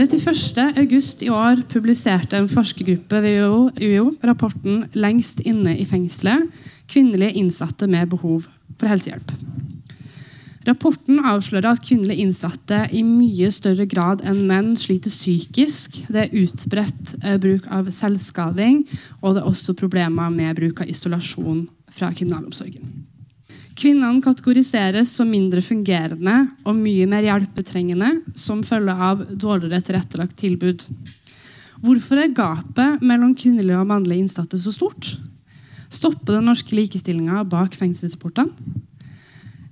31.8 i år publiserte en forskergruppe ved UiO rapporten 'Lengst inne i fengselet kvinnelige innsatte med behov for helsehjelp'. Rapporten avslører at kvinnelige innsatte i mye større grad enn menn sliter psykisk. Det er utbredt eh, bruk av selvskading, og det er også problemer med bruk av isolasjon fra kriminalomsorgen. Kvinnene kategoriseres som mindre fungerende og mye mer hjelpetrengende som følge av dårligere tilrettelagt tilbud. Hvorfor er gapet mellom kvinnelige og mannlige innsatte så stort? Stopper den norske likestillinga bak fengselsportene?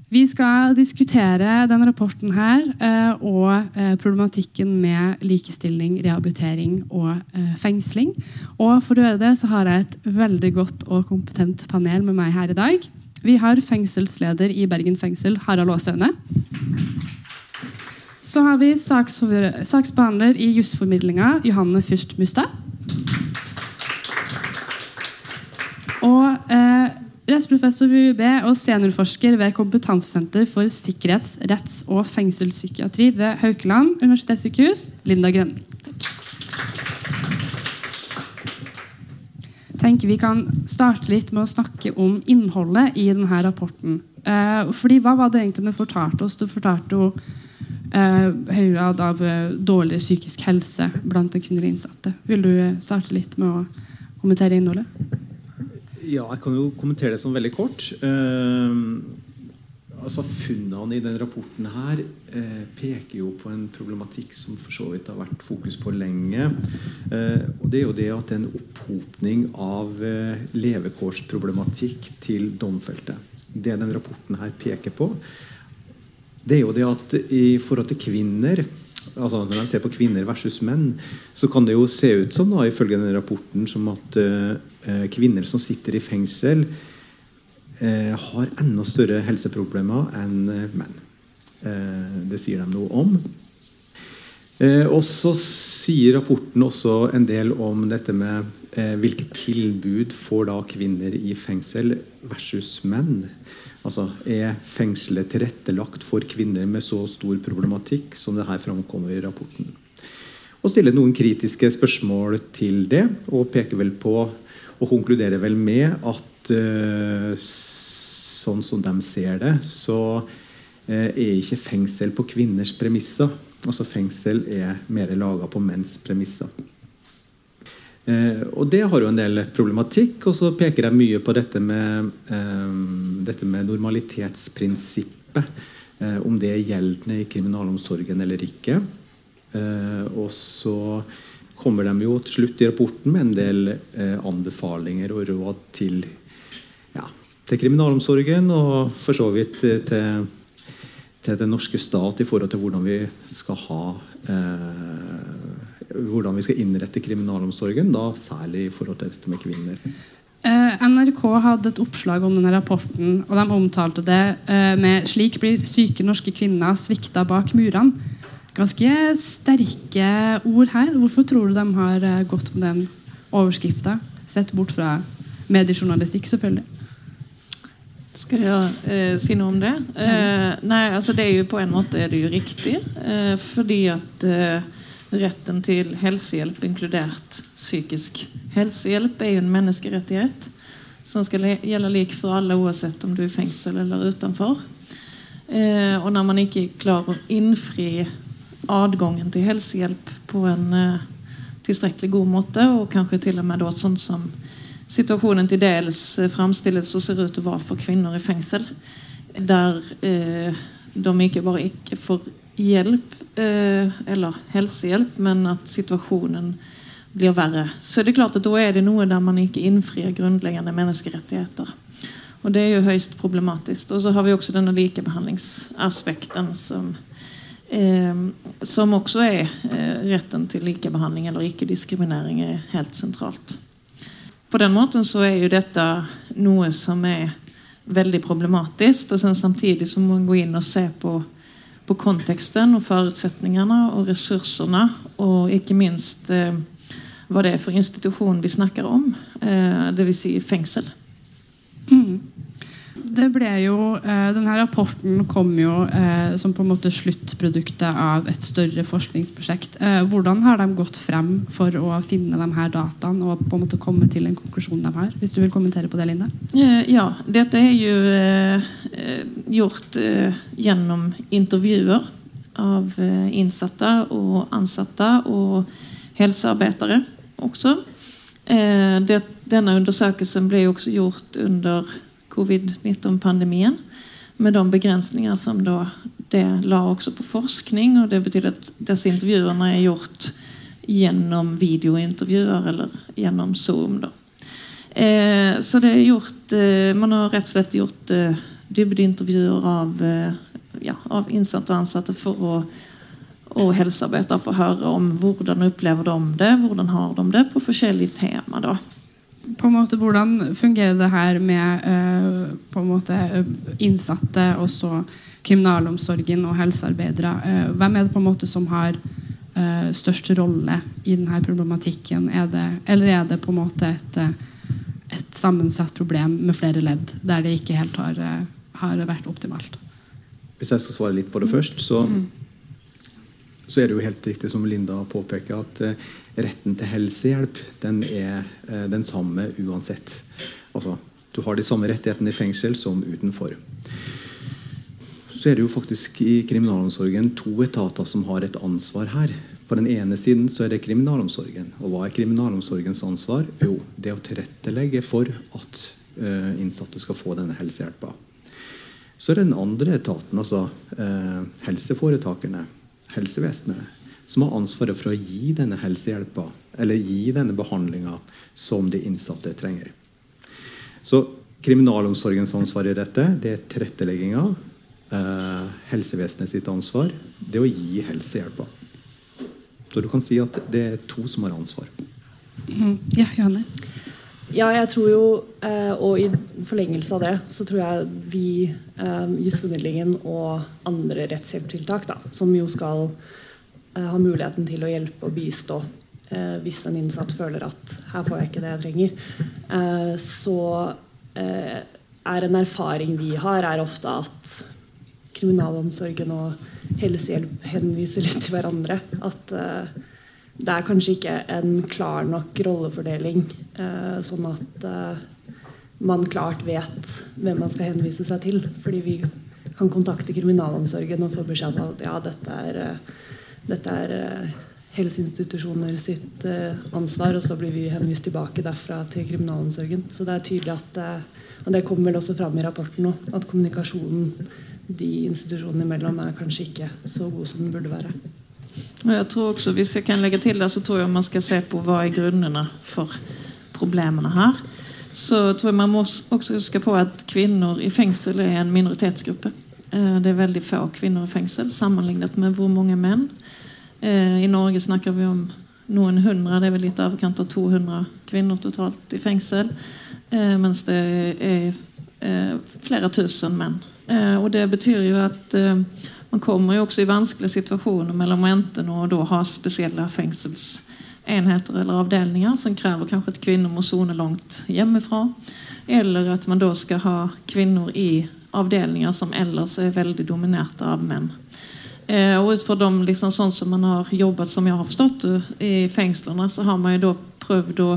Vi skal diskutere denne rapporten her eh, og eh, problematikken med likestilling, rehabilitering og eh, fengsling. Og for å gjøre det så har jeg et veldig godt og kompetent panel med meg her i dag. Vi har fengselsleder i Bergen fengsel, Harald Aasøyne. Så har vi saksbehandler i jusformidlinga, Johanne Fyrst Mustad. Og eh, Rettsprofessor ved UiB og seniorforsker ved Kompetansesenter for sikkerhets-, retts- og fengselspsykiatri ved Haukeland universitetssykehus, Linda Grønning. Tenker Vi kan starte litt med å snakke om innholdet i denne rapporten. Eh, fordi Hva var det egentlig den fortalte oss? Den fortalte jo eh, høy grad av eh, dårlig psykisk helse blant de kvinnelige innsatte. Vil du starte litt med å kommentere innholdet? Ja, jeg kan jo kommentere det som veldig kort. Uh, altså Funnene i den rapporten her eh, peker jo på en problematikk som for så vidt har vært fokus på lenge. Eh, og Det er jo det at det er en opphopning av levekårsproblematikk til domfelte. Det den rapporten her peker på, det er jo det at i forhold til kvinner altså Når man ser på kvinner versus menn, så kan det jo se ut som da, ifølge den rapporten som at uh, kvinner som sitter i fengsel, har enda større helseproblemer enn uh, menn. det sier de noe om. og så sier rapporten også en del om dette med hvilke tilbud får da kvinner i fengsel versus menn. Altså, Er fengselet tilrettelagt for kvinner med så stor problematikk som det her framkommer i rapporten? Og stiller noen kritiske spørsmål til det, og peker vel på og konkluderer vel med at sånn som de ser det, så uh, er ikke fengsel på kvinners premisser. Altså Fengsel er mer laga på menns premisser. Eh, og Det har jo en del problematikk. Og så peker jeg mye på dette med, eh, dette med normalitetsprinsippet. Eh, om det er gjeldende i kriminalomsorgen eller ikke. Eh, og så kommer de jo til slutt i rapporten med en del eh, anbefalinger og råd til, ja, til kriminalomsorgen, og for så vidt eh, til, til den norske stat i forhold til hvordan vi skal ha hvordan vi skal innrette kriminalomsorgen, da særlig i forhold til dette med kvinner. Eh, NRK hadde et oppslag om denne rapporten, og de omtalte det eh, med 'Slik blir syke norske kvinner svikta bak murene'. Ganske sterke ord her. Hvorfor tror du de har eh, gått med den overskrifta? Sett bort fra mediejournalistikk, selvfølgelig. Skal jeg eh, si noe om det? Eh, nei, altså det er jo På en måte er det jo riktig. Eh, fordi at Retten til helsehjelp, inkludert psykisk helsehjelp, er jo en menneskerettighet som skal gjelde lik for alle, uansett om du er i fengsel eller utenfor. Eh, og når man ikke klarer å innfri adgangen til helsehjelp på en eh, tilstrekkelig god måte, og kanskje til og med da, sånn som situasjonen til dels eh, framstilles og ser ut til å være for kvinner i fengsel, der eh, de ikke bare ikke får hjelp eh, eller helsehjelp, men at situasjonen blir verre. Så det er klart at da er det noe der man ikke innfrir grunnleggende menneskerettigheter. Og det er jo høyst problematisk. Og så har vi også denne likebehandlingsaspekten som, som også er eh, retten til likebehandling eller ikke-diskriminering er helt sentralt. På den måten så er jo dette noe som er veldig problematisk. Og samtidig så må man gå inn og se på på konteksten og forutsetningene og ressursene, og ikke minst eh, hva det er for institusjon vi snakker om, eh, dvs. Si fengsel. Det ble jo, eh, denne rapporten kom jo eh, som på en måte sluttproduktet av et større forskningsprosjekt. Eh, hvordan har de gått frem for å finne de her dataene og på en måte komme til en konklusjon de har? Hvis du vil kommentere på det, Linda? Ja, dette er jo gjort gjennom intervjuer av innsatte og ansatte og helsearbeidere også. Denne undersøkelsen ble også gjort under covid-19-pandemien. Med de begrensninger som da det la også på forskning. og Det betyr at disse intervjuene er gjort gjennom videointervjuer eller gjennom Zoom. da. Eh, så det er gjort eh, Man har rett og slett gjort eh, dybdeintervjuer av, eh, ja, av innsatte og ansatte for å og helsearbeidere for å høre om hvordan opplever de det, hvordan har de det på forskjellige tema. da på en måte, Hvordan fungerer det her med uh, på en måte innsatte, og så kriminalomsorgen og helsearbeidere? Uh, hvem er det på en måte som har uh, størst rolle i denne problematikken? Er det, eller er det på en måte et, et, sammensatt problem med flere ledd, der det ikke helt har, har vært optimalt? Hvis jeg skal svare litt på det først, så, mm. Så er det jo helt riktig som Linda påpeker, at retten til helsehjelp den er eh, den samme uansett. Altså, du har de samme rettighetene i fengsel som utenfor. Så er det jo faktisk i kriminalomsorgen to etater som har et ansvar her. På den ene siden så er det kriminalomsorgen. Og hva er kriminalomsorgens ansvar? Jo, det å tilrettelegge for at uh, innsatte skal få denne helsehjelpa. Så er det den andre etaten, altså helseforetakene, helsevesenet, som har ansvaret for å gi denne helsehjelpa eller gi denne behandlinga som de innsatte trenger. Så kriminalomsorgens ansvar i dette det er tilrettelegginga. Eh, helsevesenet sitt ansvar det er å gi helsehjelpa. Så du kan si at det er to som har ansvar. Mm. Ja, Johanne? Ja, jeg tror jo, eh, og i forlengelse av det, så tror jeg vi, eh, jusformidlingen og andre rettshjelptiltak, da, som jo skal ha muligheten til å hjelpe og bistå eh, hvis en innsatt føler at her får jeg ikke det jeg trenger. Eh, så er en erfaring vi har, er ofte at kriminalomsorgen og helsehjelp henviser litt til hverandre. At det er kanskje ikke en klar nok rollefordeling, sånn at man klart vet hvem man skal henvise seg til. Fordi vi kan kontakte kriminalomsorgen og få beskjed om at ja, dette er dette er eh, helseinstitusjoner sitt eh, ansvar, og så blir vi henvist tilbake derfra til kriminalomsorgen. Så det er tydelig at eh, og det kommer vel også fram i rapporten nå, at kommunikasjonen de institusjonene imellom er kanskje ikke så god som den burde være. Jeg tror også, Hvis jeg kan legge til det, så tror jeg man skal se på hva er grunnene for problemene her. Så tror jeg man må også huske på at kvinner i fengsel er en minoritetsgruppe. Det er veldig få kvinner i fengsel sammenlignet med hvor mange menn. Eh, I Norge snakker vi om noen hundre, det er vel litt overkant av 200 kvinner totalt i fengsel. Eh, mens det er eh, flere tusen menn. Og det betyr jo at man kommer jo også i vanskelige situasjoner mellom enten å da ha spesielle fengselsenheter eller avdelinger som krever kanskje at kvinner må sone langt hjemmefra, eller at man da skal ha kvinner i avdelinger som ellers er veldig dominert av menn. Eh, och utifrån liksom, sånn som man har jobbat, som jeg har forstått i fengslene, så har man jo da prøvd å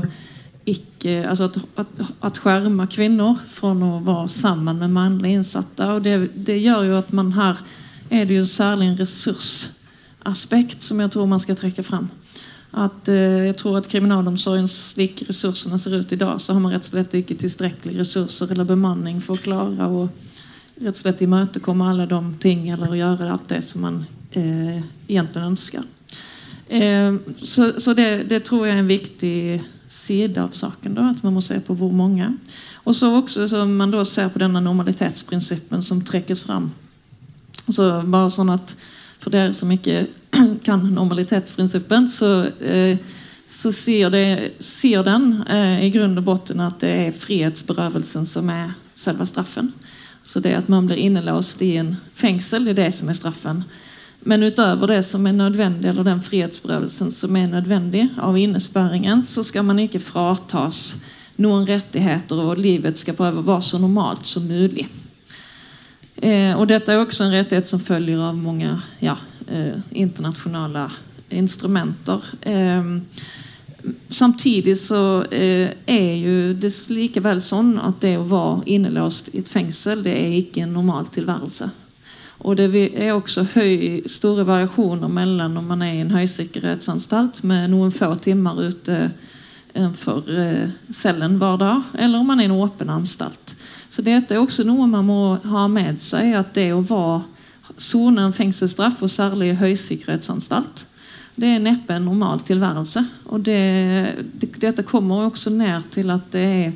ikke, altså at, at, at skjerme kvinner fra å være sammen med mannlige innsatte. og det, det, gjør jo at man her er det jo særlig en ressursaspekt som jeg tror man skal trekke frem. At, eh, jeg tror at kriminalomsorgen slik ressursene ser ut i dag, så har man rett og slett ikke tilstrekkelig ressurser eller bemanning for å klare å rett og slett imøtekomme alle de ting eller gjøre alt det som man eh, egentlig ønsker. Eh, så, så det, det, tror jeg er en viktig side av saken. Da, at man må se på hvor mange. Og så også så man da ser på denne normalitetsprinsippen som trekkes fram. Så bare sånn at For dere som ikke kan normalitetsprinsippen, så, eh, så sier, det, sier, den eh, i grunn og bunn at det er frihetsberøvelsen som er selve straffen. Så det at man blir innelåst i en fengsel, det er det som er straffen. Men utover det som er nødvendig, eller den frihetsberøvelsen som er nødvendig av innesperringen, så skal man ikke fratas noen rettigheter, og livet skal prøve å være så normalt som mulig. Eh, och detta är också en rättighet som följer av många ja, eh, internationella instrumenter. Eh, samtidig så eh, er jo det likevel sånn at det å være innelåst i et fengsel det er ikke en normal tilværelse. Og det er også høy, store variasjoner mellom når man er i en høysikkerhetsanstalt med noen få timer ute for eh, cellen hver dag, eller om man er i en åpen anstalt. Så dette er også noe man må ha med seg, at det å være sone en fengselsstraff, og særlig høysikkerhetsanstalt, det er neppe en normal tilværelse. Og det, det, dette kommer også ned til at det er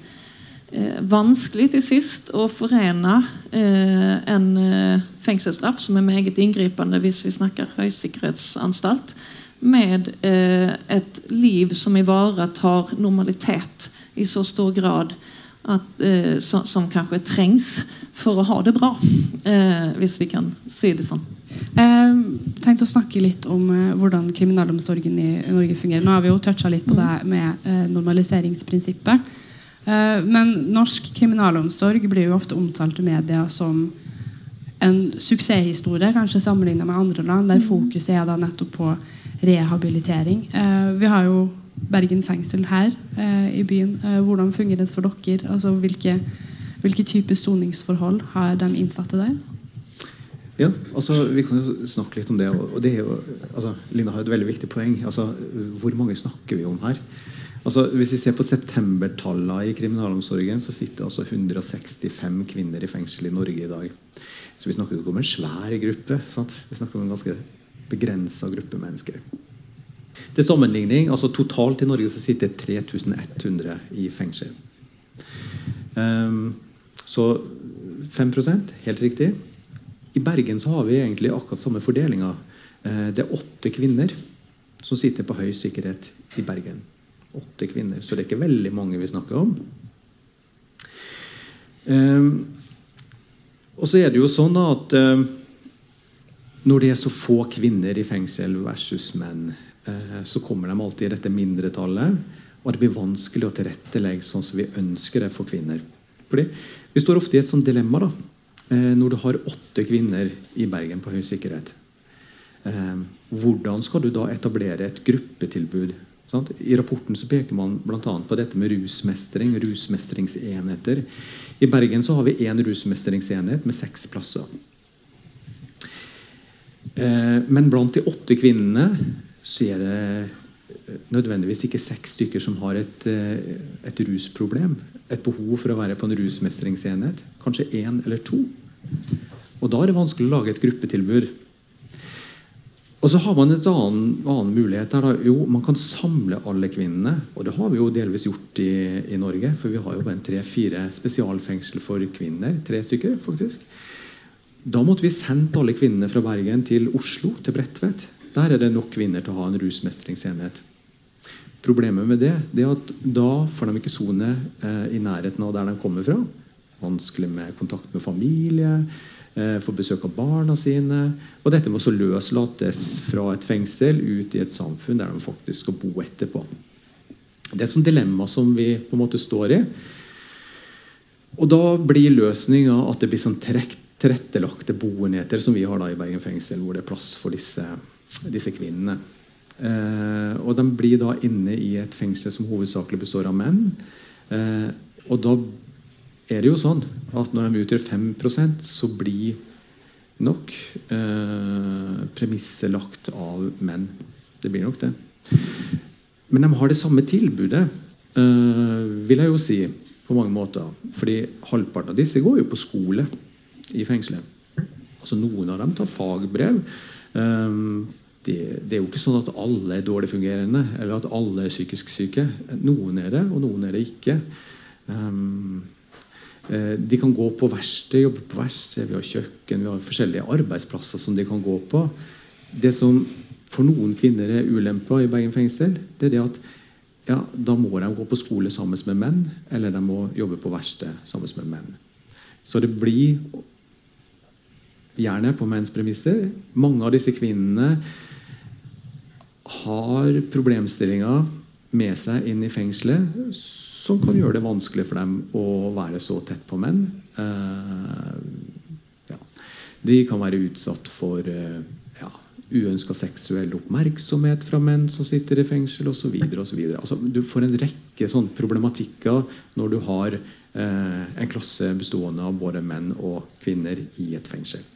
eh, vanskelig til sist å forene eh, en eh, fengselsstraff som er meget inngripende hvis vi snakker høysikkerhetsanstalt, med eh, et liv som ivaretar normalitet i så stor grad at, eh, som, som, kanskje trengs for å ha det bra. Eh, hvis vi kan si det sånn. Jeg tenkte å snakke litt om eh, hvordan kriminalomsorgen i Norge fungerer. Nå har vi jo toucha litt på mm. det med eh, normaliseringsprinsippet. Uh, men norsk kriminalomsorg blir jo ofte omtalt i media som en suksesshistorie, kanskje sammenlignet med andre land, der mm. fokuset er da nettopp på rehabilitering. vi har jo Bergen fengsel her i byen. hvordan fungerer det for dere? Altså, hvilke, hvilke typer soningsforhold har de innsatte der? Ja, altså Vi kan jo snakke litt om det. og det er jo, altså, Lina har et veldig viktig poeng. altså Hvor mange snakker vi om her? Altså Hvis vi ser på septembertallene i kriminalomsorgen, så sitter altså 165 kvinner i fengsel i Norge i dag. Så vi snakker ikke om en svær gruppe. Sant? Vi snakker om en ganske begrensa gruppe mennesker. Til sammenligning, altså Totalt i Norge så sitter 3100 i fengsel. Um, så 5% helt riktig. I Bergen så har vi egentlig akkurat samme fordelinga. Eh, det er åtte kvinner som sitter på høy sikkerhet i Bergen. Åtte kvinner, Så det er ikke veldig mange vi snakker om. Um, og så er det jo sånn at uh, når det er så få kvinner i fengsel versus menn, så kommer de alltid i dette mindretallet. Og det blir vanskelig å tilrettelegge sånn som vi ønsker det for kvinner. Fordi Vi står ofte i et sånt dilemma. da, Eh, når du har åtte kvinner i Bergen på høy sikkerhet. Eh, hvordan skal du da etablere et gruppetilbud? I rapporten så peker man bl.a. på dette med rusmestring, rusmestringsenheter. I Bergen så har vi én rusmestringsenhet med seks plasser. Eh, men blant de åtte kvinnene så er det nødvendigvis ikke seks stykker som har et, et rusproblem et behov for å være på en rusmestringsenhet. Kanskje én eller to. Og da er det vanskelig å lage et gruppetilbud. Og så har man en annen, annen mulighet. her da. Jo, Man kan samle alle kvinnene. Og det har vi jo delvis gjort i, i Norge. For vi har jo bare tre-fire spesialfengsel for kvinner. Tre stykker, faktisk. Da måtte vi sendt alle kvinnene fra Bergen til Oslo, til Bredtvet. Der er det nok kvinner til å ha en rusmestringsenhet. Problemet med det, det er at da får de ikke sone eh, i nærheten av der de kommer fra. Vanskelig med kontakt med familie, eh, få besøk av barna sine. Og dette må så løslates fra et fengsel ut i et samfunn der de faktisk skal bo etterpå. Det er et dilemma som vi på en måte står i. Og da blir løsninga at det blir sånn tilrettelagte boenheter som vi har da i Bergen fengsel, hvor det er plass for disse, disse kvinnene. Eh, og de blir da inne i et fengsel som hovedsakelig består av menn. Eh, og da er det jo sånn at når de utgjør 5% så blir nok eh, premisset lagt av menn. Det blir nok det. Men de har det samme tilbudet, eh, vil jeg jo si, på mange måter. Fordi halvparten av disse går jo på skole i fengselet. Altså Noen av dem tar fagbrev. Eh, det, det, er jo ikke sånn at alle er dårlig fungerende, eller at alle er psykisk syke. Noen er det, og noen er det ikke. Um, de kan gå på verksted, jobbe på verksted, vi har kjøkken, vi har forskjellige arbeidsplasser som de kan gå på. Det som for noen kvinner er ulempa i Bergen fengsel, det er det at ja, da må de gå på skole sammen med menn, eller de må jobbe på verksted sammen med menn. Så det blir gjerne på menns premisser. Mange av disse kvinnene har problemstillinger med seg inn i fengselet som kan gjøre det vanskelig for dem å være så tett på menn. Uh, ja. De kan være utsatt for eh, ja, uønska seksuell oppmerksomhet fra menn som sitter i fengsel osv. Altså, du får en rekke sånne problematikker når du har eh, en klasse bestående av både menn og kvinner i et fengsel.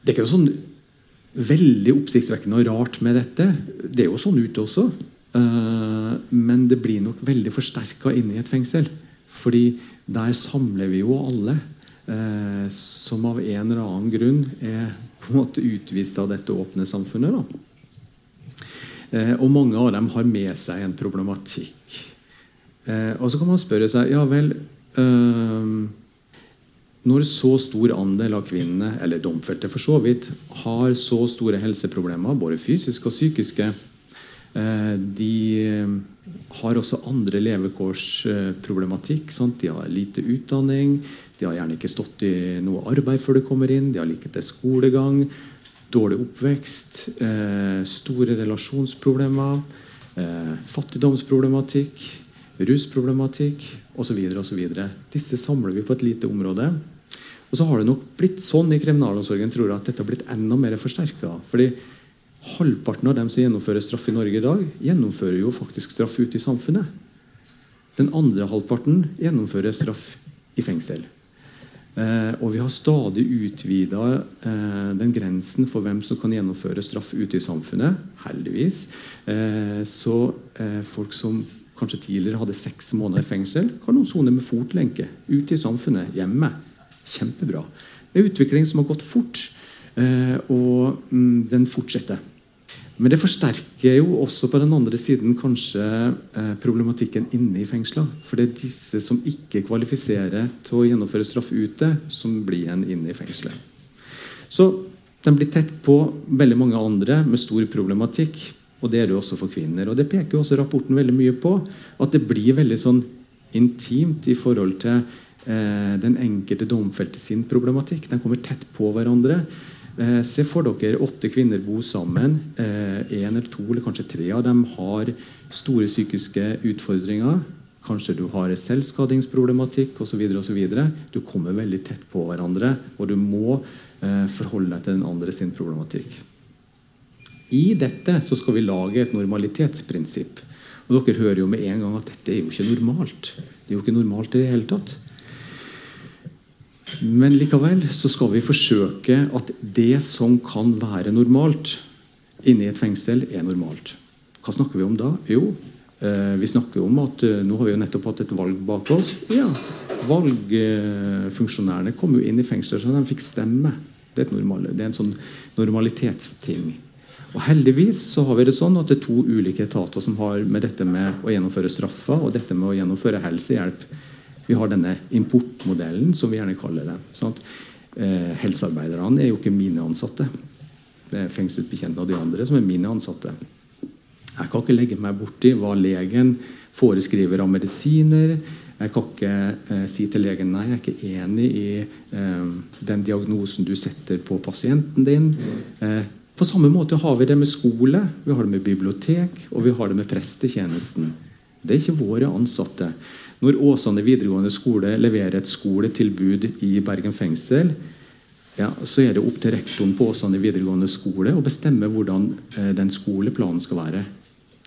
Det er ikke sånn veldig oppsiktsvekkende og rart med dette. Det er jo sånn ute også. Uh, men det blir nok veldig forsterka inne i et fengsel. Fordi der samler vi jo alle uh, som av en eller annen grunn er på en måte utvist av dette åpne samfunnet. Da. og mange av dem har med seg en problematikk. og så kan man spørre seg ja vel når så stor andel av kvinnene, eller domfelte for så vidt, har så store helseproblemer, både fysiske og psykiske, eh, de eh, har også andre levekårsproblematikk. De har lite utdanning, de har gjerne ikke stått i noe arbeid før de kommer inn, de har lite skolegang, dårlig oppvekst, eh, store relasjonsproblemer, fattigdomsproblematikk, rusproblematikk osv. Disse samler vi på et lite område. Og så har det nok blitt sånn i kriminalomsorgen tror jeg, at dette har blitt enda mer forsterka. Halvparten av dem som gjennomfører straff i Norge i dag, gjennomfører jo faktisk straff ute i samfunnet. Den andre halvparten gjennomfører straff i fengsel. Eh, og vi har stadig utvida eh, den grensen for hvem som kan gjennomføre straff ute i samfunnet. Heldigvis. Eh, så eh, folk som kanskje tidligere hadde seks måneder i fengsel, kan nå sone med fotlenke ute i samfunnet, hjemme. Kjempebra. Det er utvikling som har gått fort, eh, og mm, den fortsetter. Men det forsterker jo også på den andre siden kanskje eh, problematikken inne i fengsla. For det er disse som ikke kvalifiserer til å gjennomføre straff ute, som blir igjen inne i fengselet. Så den blir tett på veldig mange andre med stor problematikk. Og det er det også for kvinner. Og det peker jo også rapporten veldig mye på. At det blir veldig sånn intimt i forhold til den enkelte domfelte sin problematikk. Den kommer tett på hverandre. Eh, se for dere åtte kvinner bo sammen. Én eh, eller to eller kanskje tre av dem har store psykiske utfordringer. Kanskje du har selvskadingsproblematikk osv. Du kommer veldig tett på hverandre, og du må eh, forholde deg til den andre sin problematikk. I dette så skal vi lage et normalitetsprinsipp. Og Dere hører jo med en gang at dette er jo ikke normalt. Det er jo ikke normalt i det hele tatt. Men likevel så skal vi forsøke at det som kan være normalt inne i et fengsel, er normalt. Hva snakker vi om da? Jo, eh, vi snakker om at eh, nå har vi jo nettopp hatt et valg bak oss. Ja, Valgfunksjonærene kom jo inn i fengsler så de fikk stemme. Det er, normal, det er en sånn normalitetsting. Og Heldigvis så har vi det sånn at det er to ulike etater som har med dette med å gjennomføre straffa og dette med å gjennomføre helsehjelp vi har denne importmodellen, som vi gjerne kaller det. Sånn eh, helsearbeiderne er jo ikke mine ansatte. Det er fengselsbetjentene og de andre som er mine ansatte. Jeg kan ikke legge meg borti hva legen foreskriver av medisiner. Jeg kan ikke eh, si til legen nei, jeg er ikke enig i eh, den diagnosen du setter på pasienten din. Eh, på samme måte har vi det med skole, vi har det med bibliotek og vi har det med prestetjenesten. Det er ikke våre ansatte. Når Åsane videregående skole leverer et skoletilbud i Bergen fengsel, ja, så er det opp til rektoren på Åsane videregående skole å bestemme hvordan eh, den skoleplanen skal være.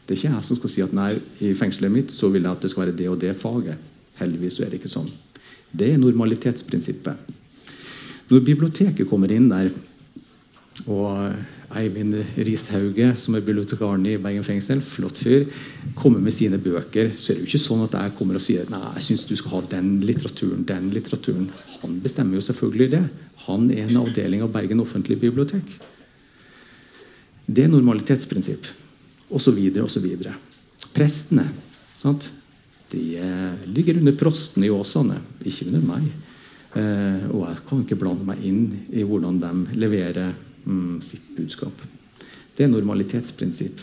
Det er ikke jeg som skal si at nei, i fengselet mitt så vil jeg at det skal være det og det faget. Heldigvis er det ikke sånn. Det er normalitetsprinsippet. Når biblioteket kommer inn der, og Eivind Rishauge, som er bibliotekaren i Bergen fengsel, flott fyr, kommer med sine bøker, så er det jo ikke sånn at jeg kommer og sier nei, jeg syns du skal ha den litteraturen, den litteraturen. Han bestemmer jo selvfølgelig det. Han er en avdeling av Bergen offentlige bibliotek. Det er normalitetsprinsipp. Og så videre og så videre. Prestene sant? de eh, ligger under prostene i Åsane, ikke under meg. Eh, og jeg kan ikke blande meg inn i hvordan de leverer mm, sitt budskap. Det er normalitetsprinsipp.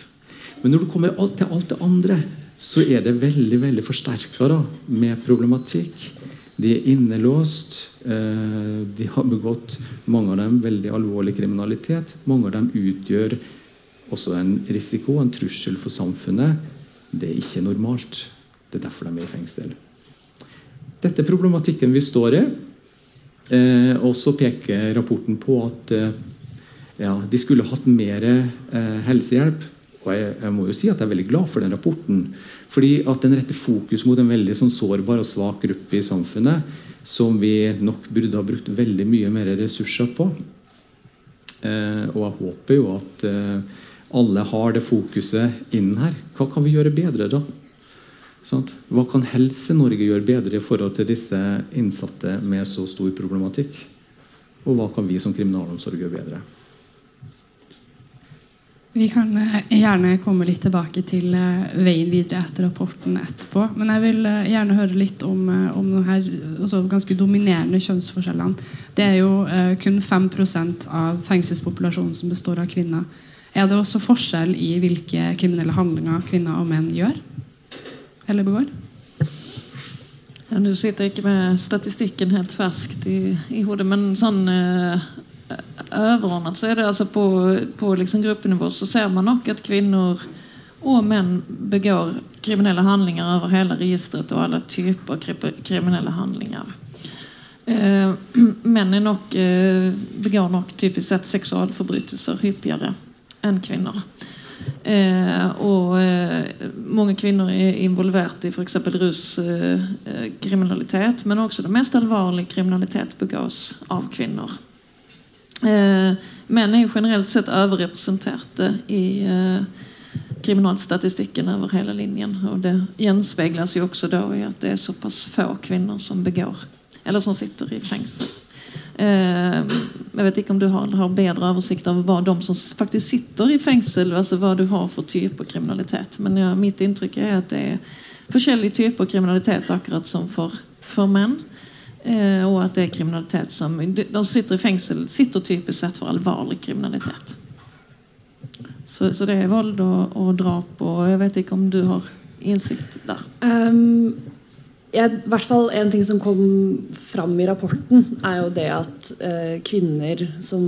Men når du kommer til alt det andre, så er det veldig veldig forsterka med problematikk. De er innelåst. Eh, de har begått mange av dem veldig alvorlig kriminalitet. Mange av dem utgjør også en risiko, en trussel for samfunnet. Det er ikke normalt. Det er derfor de er i fengsel. Dette er problematikken vi står i. Eh, og så peker rapporten på at eh, ja, de skulle hatt mer eh, helsehjelp. Og jeg, jeg, må jo si at jeg er veldig glad for den rapporten. Fordi at den retter fokus mot en veldig sånn sårbar og svak gruppe i samfunnet som vi nok burde ha brukt veldig mye mer ressurser på. Eh, og jeg håper jo at eh, alle har det fokuset innen her. Hva kan vi gjøre bedre, da? Sånt? Hva kan Helse-Norge gjøre bedre i forhold til disse innsatte med så stor problematikk? Og hva kan vi som kriminalomsorg gjøre bedre? Vi kan eh, gjerne komme litt tilbake til eh, veien videre etter rapporten etterpå. Men jeg vil eh, gjerne høre litt om, om de her altså ganske dominerende kjønnsforskjellene. Det er jo kun 5% av fengselspopulasjonen som består av kvinner. Er det også forskjell i hvilke kriminelle handlinger kvinner og menn gjør? Eller begår? Ja, Nå sitter jeg ikke med statistikken helt ferskt i, i hodet, men sånn eh, overordnet så er det altså på, på liksom gruppenivå så ser man nok at kvinner og menn begår kriminelle handlinger over hele registeret og alle typer kriminelle handlinger. Eh, menn nok, eh, begår nok typisk sett seksualforbrytelser hyppigere enn kvinner. Eh, og eh, mange kvinner er involvert i f.eks. ruskriminalitet. men også det mest alvorlige kriminalitet begås av kvinner. Eh, menn er jo generelt sett overrepresenterte i eh, kriminalstatistikken over hele linjen. Og det gjenspeiles jo også da i at det er såpass få kvinner som begår eller som sitter i fengsel. Eh, jeg vet ikke om du har, har bedre oversikt over hva de som faktisk sitter i fengsel, altså hva du har for type kriminalitet. Men ja, mitt inntrykk er at det er forskjellige typer kriminalitet, akkurat som for, for menn. Eh, og at det er kriminalitet som De sitter i fengsel, sitter typisk sett for alvorlig kriminalitet. Så, så det er vold og, og, drap, og jeg vet ikke om du har innsikt der. Um, jeg, hvert fall En ting som kom fram i rapporten, er jo det at uh, kvinner som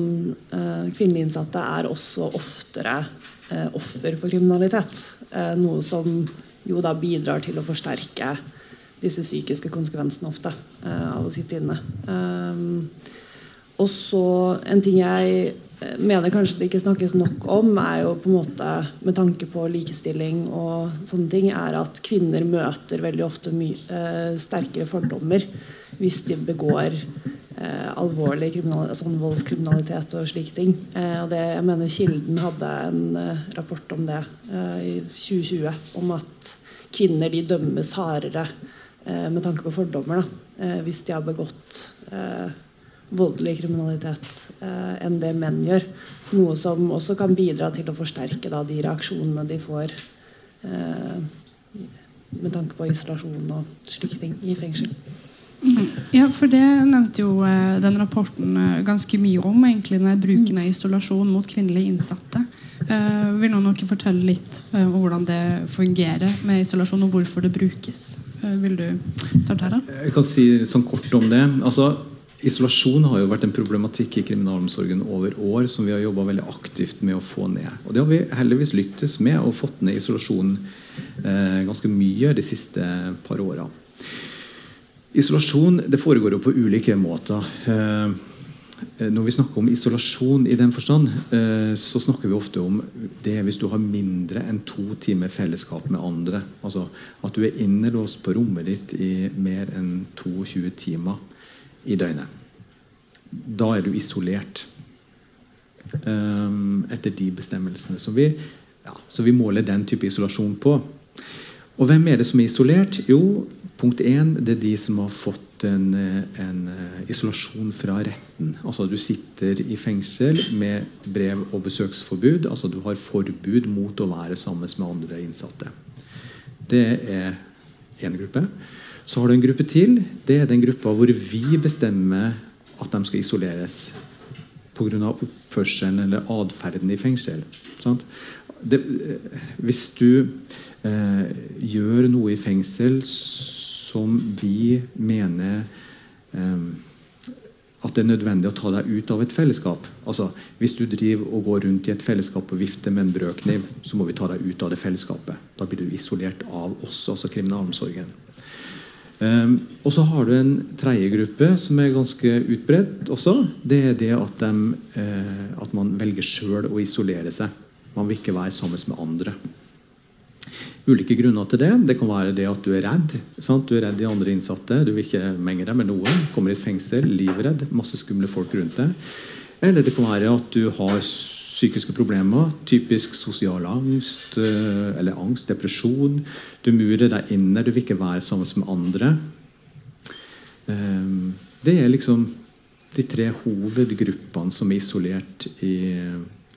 uh, kvinnelige innsatte er også oftere uh, offer for kriminalitet. noe som jo da bidrar til å forsterke disse psykiske konsekvensene ofte av å sitte inne. Um, og så en ting jeg mener kanskje det ikke snakkes nok om, er jo på en måte med tanke på likestilling og sånne ting, er at kvinner møter veldig ofte mye eh, sterkere fordommer hvis de begår eh, alvorlig sånn voldskriminalitet og slike ting. Eh, og det, jeg mener Kilden hadde en eh, rapport om det eh, i 2020, om at kvinner de dømmes hardere eh, med tanke på fordommer da, hvis de har begått voldelig kriminalitet eh, enn det menn gjør. Noe som også kan bidra til å forsterke da, de reaksjonene de får eh, med tanke på isolasjon og slike ting i fengsel. Mhm. Ja, for det nevnte jo eh, den rapporten eh, ganske mye om, egentlig, den bruken av isolasjon mot kvinnelige innsatte. Eh, vil noen dere fortelle litt eh, om hvordan det fungerer med isolasjon, og hvorfor det brukes? Vil du starte her, da? Jeg kan si sånn kort om det. Altså, Isolasjon har jo vært en problematikk i kriminalomsorgen over år som vi har jobba veldig aktivt med å få ned. Og det har vi heldigvis lyktes med, og fått ned isolasjonen eh, ganske mye de siste par åra. Isolasjon det foregår jo på ulike måter. Eh, når vi snakker om isolasjon i den forstand, eh, så snakker vi ofte om det hvis du har mindre enn to timer fellesskap med andre. Altså at du er innelåst på rommet ditt i mer enn 22 timer i døgnet. Da er du isolert um, etter de bestemmelsene. som vi, ja, så vi måler den type isolasjon på. Og hvem er det som er isolert? Jo, punkt én, det er de som har fått en, en uh, isolasjon fra retten. Altså Du sitter i fengsel med brev- og besøksforbud. Altså Du har forbud mot å være sammen med andre innsatte. Det er én gruppe. Så har du en gruppe til. Det er den gruppa hvor vi bestemmer at de skal isoleres pga. oppførselen eller atferden i fengsel. Det, hvis du eh, gjør noe i fengsel som vi mener eh, at det er nødvendig å ta deg ut av et fellesskap. Altså, Hvis du driver og går rundt i et fellesskap og vifter med en brødkniv, så må vi ta deg ut av det fellesskapet. Da blir du isolert av oss, altså kriminalomsorgen. Um, og så har du en tredje gruppe som er ganske utbredt også. Det er det at, de, uh, at man velger sjøl å isolere seg. Man vil ikke være sammen med andre. Ulike grunner til det. Det kan være det at du er redd. Sant? Du er redd de andre innsatte. Du vil ikke menge deg med noen. Kommer i et fengsel, livredd. Masse skumle folk rundt deg. Eller det kan være at du har psykiske problemer. Typisk sosial angst eh, eller angst, depresjon. Du murer deg inne, du vil ikke være sammen med andre. Ehm, det er liksom de tre hovedgruppene som er isolert i,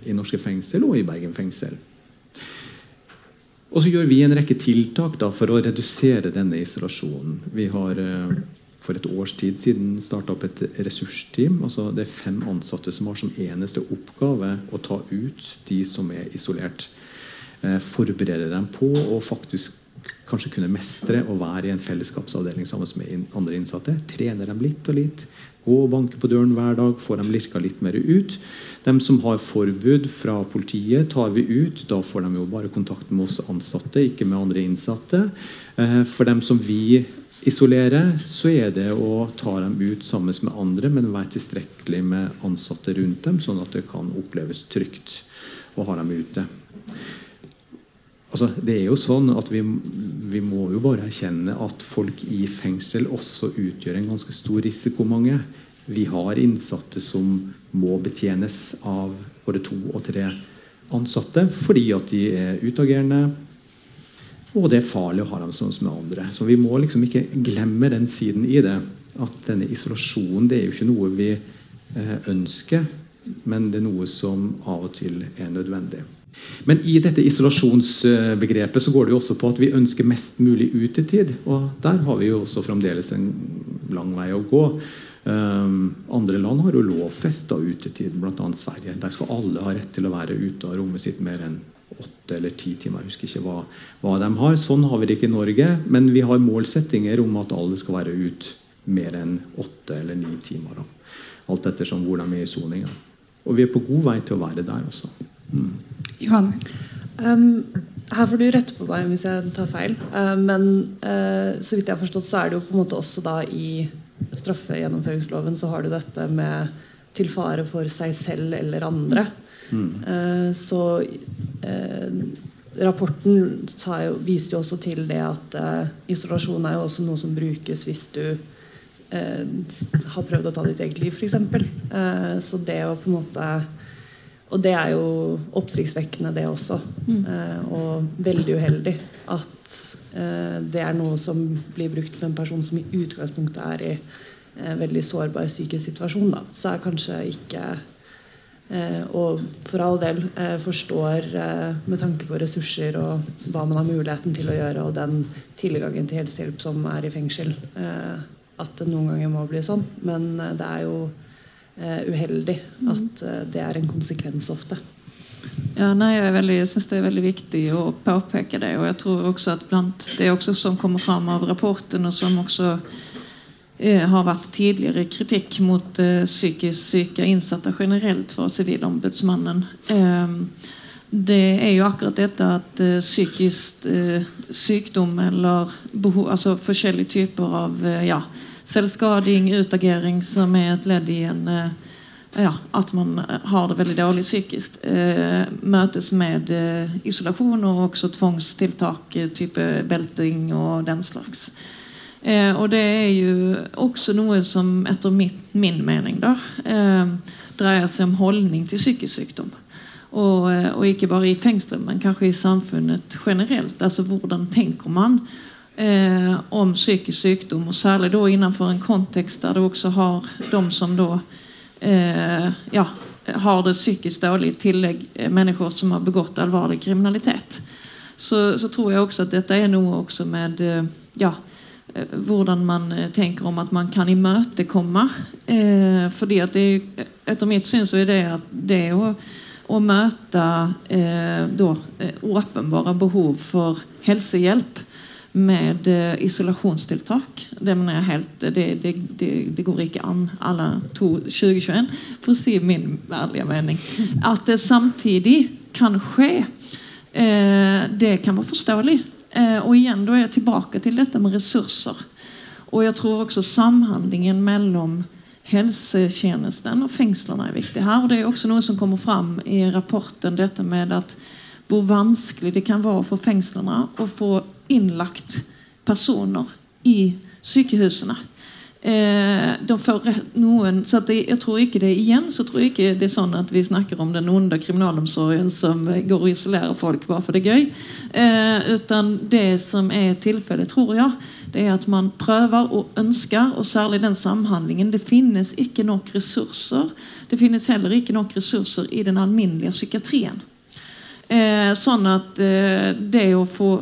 i norske fengsel og i Bergen fengsel. Og så gjør vi en rekke tiltak da, for å redusere denne isolasjonen. Vi har eh, for et års tid siden starta opp et ressursteam. altså Det er fem ansatte som har som eneste oppgave å ta ut de som er isolert. Eh, forberede dem på å faktisk kanskje kunne mestre å være i en fellesskapsavdeling sammen med andre innsatte. Trene dem litt og litt. Og banke på døren hver dag. får dem lirka litt mer ut. De som har forbud fra politiet, tar vi ut. Da får de jo bare kontakt med oss ansatte, ikke med andre innsatte. Eh, for dem som vi isolerer, så er det å ta dem ut sammen med andre, men være tilstrekkelig med ansatte rundt dem, sånn at det kan oppleves trygt å ha dem ute. Altså, det er jo sånn at vi, vi, må jo bare erkjenne at folk i fengsel også utgjør en ganske stor risiko. mange. Vi har innsatte som må betjenes av både to og tre ansatte fordi at de er utagerende, og det er farlig å ha dem sånn som andre. Så vi må liksom ikke glemme den siden i det. At denne isolasjonen det er jo ikke noe vi eh, ønsker, men det er noe som av og til er nødvendig. Men i dette isolasjonsbegrepet så går det jo også på at vi ønsker mest mulig utetid. Og der har vi jo også fremdeles en lang vei å gå. Um, andre land har jo lovfesta utetid, bl.a. Sverige. Der skal alle ha rett til å være ute av rommet sitt mer enn åtte eller ti timer. Jeg husker ikke hva, hva, de har. Sånn har vi det ikke i Norge. Men vi har målsettinger om at alle skal være ut mer enn åtte eller ni timer. Da. Alt ettersom hvor de er i soninga. Og vi er på god vei til å være der også. Mm. Johan? Um, her får du rette på meg hvis jeg tar feil. Uh, men uh, så vidt jeg har forstått, så er det jo på en måte også da i straffegjennomføringsloven så har du dette med til fare for seg selv eller andre. Mm. Så eh, rapporten jo, viste jo også til det at uh, isolasjon er jo også noe som brukes hvis du uh, har prøvd å ta ditt eget liv, f.eks. Uh, så det å på en måte Og det er jo oppsiktsvekkende, det også. Mm. Eh, og veldig uheldig at det er noe som blir brukt med en person som i utgangspunktet er i eh, veldig sårbar psykisk situasjon. Da. Så er kanskje ikke Eh, og for all del eh, forstår eh, med tanke på ressurser og hva man har muligheten til å gjøre, og den tilgangen til helsehjelp som er i fengsel, at det noen ganger må bli sånn. Men det er jo uheldig at det er en konsekvens ofte. Ja, nei, jeg, jeg synes Det er veldig viktig å påpeke det. og jeg tror også at blant Det også som kommer fram av rapporten, og som også Eh, har vært tidligere kritikk mot eh, psykisk syke innsatte generelt fra Sivilombudsmannen. Eh, det er jo akkurat dette at psykisk sykdom eller behov, altså forskjellige typer av ja, selvskading, utagering, som er et ledd i en ja, at man har det veldig dårlig psykisk, eh, møtes med eh, isolasjon og også tvangstiltak, type belting og den slags. Eh, og det er jo også noe som etter min mening da, eh, dreier seg om holdning til psykisk sykdom. Og, eh, og, ikke bare i fengselet, men kanskje i samfunnet generelt. Altså Hvordan tenker man eh, om psykisk sykdom? Og særlig da innenfor en kontekst der du også har de som da eh, ja, har det psykisk dårlig, i tillegg eh, mennesker som har begått alvorlig kriminalitet. Så, så, tror jeg også at dette er noe også med ja, Eh, hvordan man eh, tenker om at man kan imøtekomme. Eh, fordi at det, etter mitt syn så er det at det å, å møte eh, da, eh, åpenbare behov for helsehjelp med eh, isolasjonstiltak Det mener helt det, det, det, går ikke an alle to 2021, for å si min ærlige mening. At det samtidig kan skje, det kan være forståelig. Eh, og igjen, da er jeg tilbake til dette med ressurser. Og jeg tror også samhandlingen mellom helsetjenesten og fengslene er viktig her. Og det er også noe som kommer fram i rapporten, dette med at hvor vanskelig det kan være for fengslene å få innlagt personer i sykehusene. Eh, de får noen, så det, jeg tror ikke det igjen så tror jeg ikke det er sånn at vi snakker om den onde kriminalomsorgen som går og isolerer folk bare for det gøy. Eh, utan det som er tilfellet, tror jeg, det er at man prøver og ønsker, og særlig den samhandlingen. Det finnes ikke nok ressurser. Det finnes heller ikke nok ressurser i den alminnelige psykiatrien. Eh, sånn at eh, det å få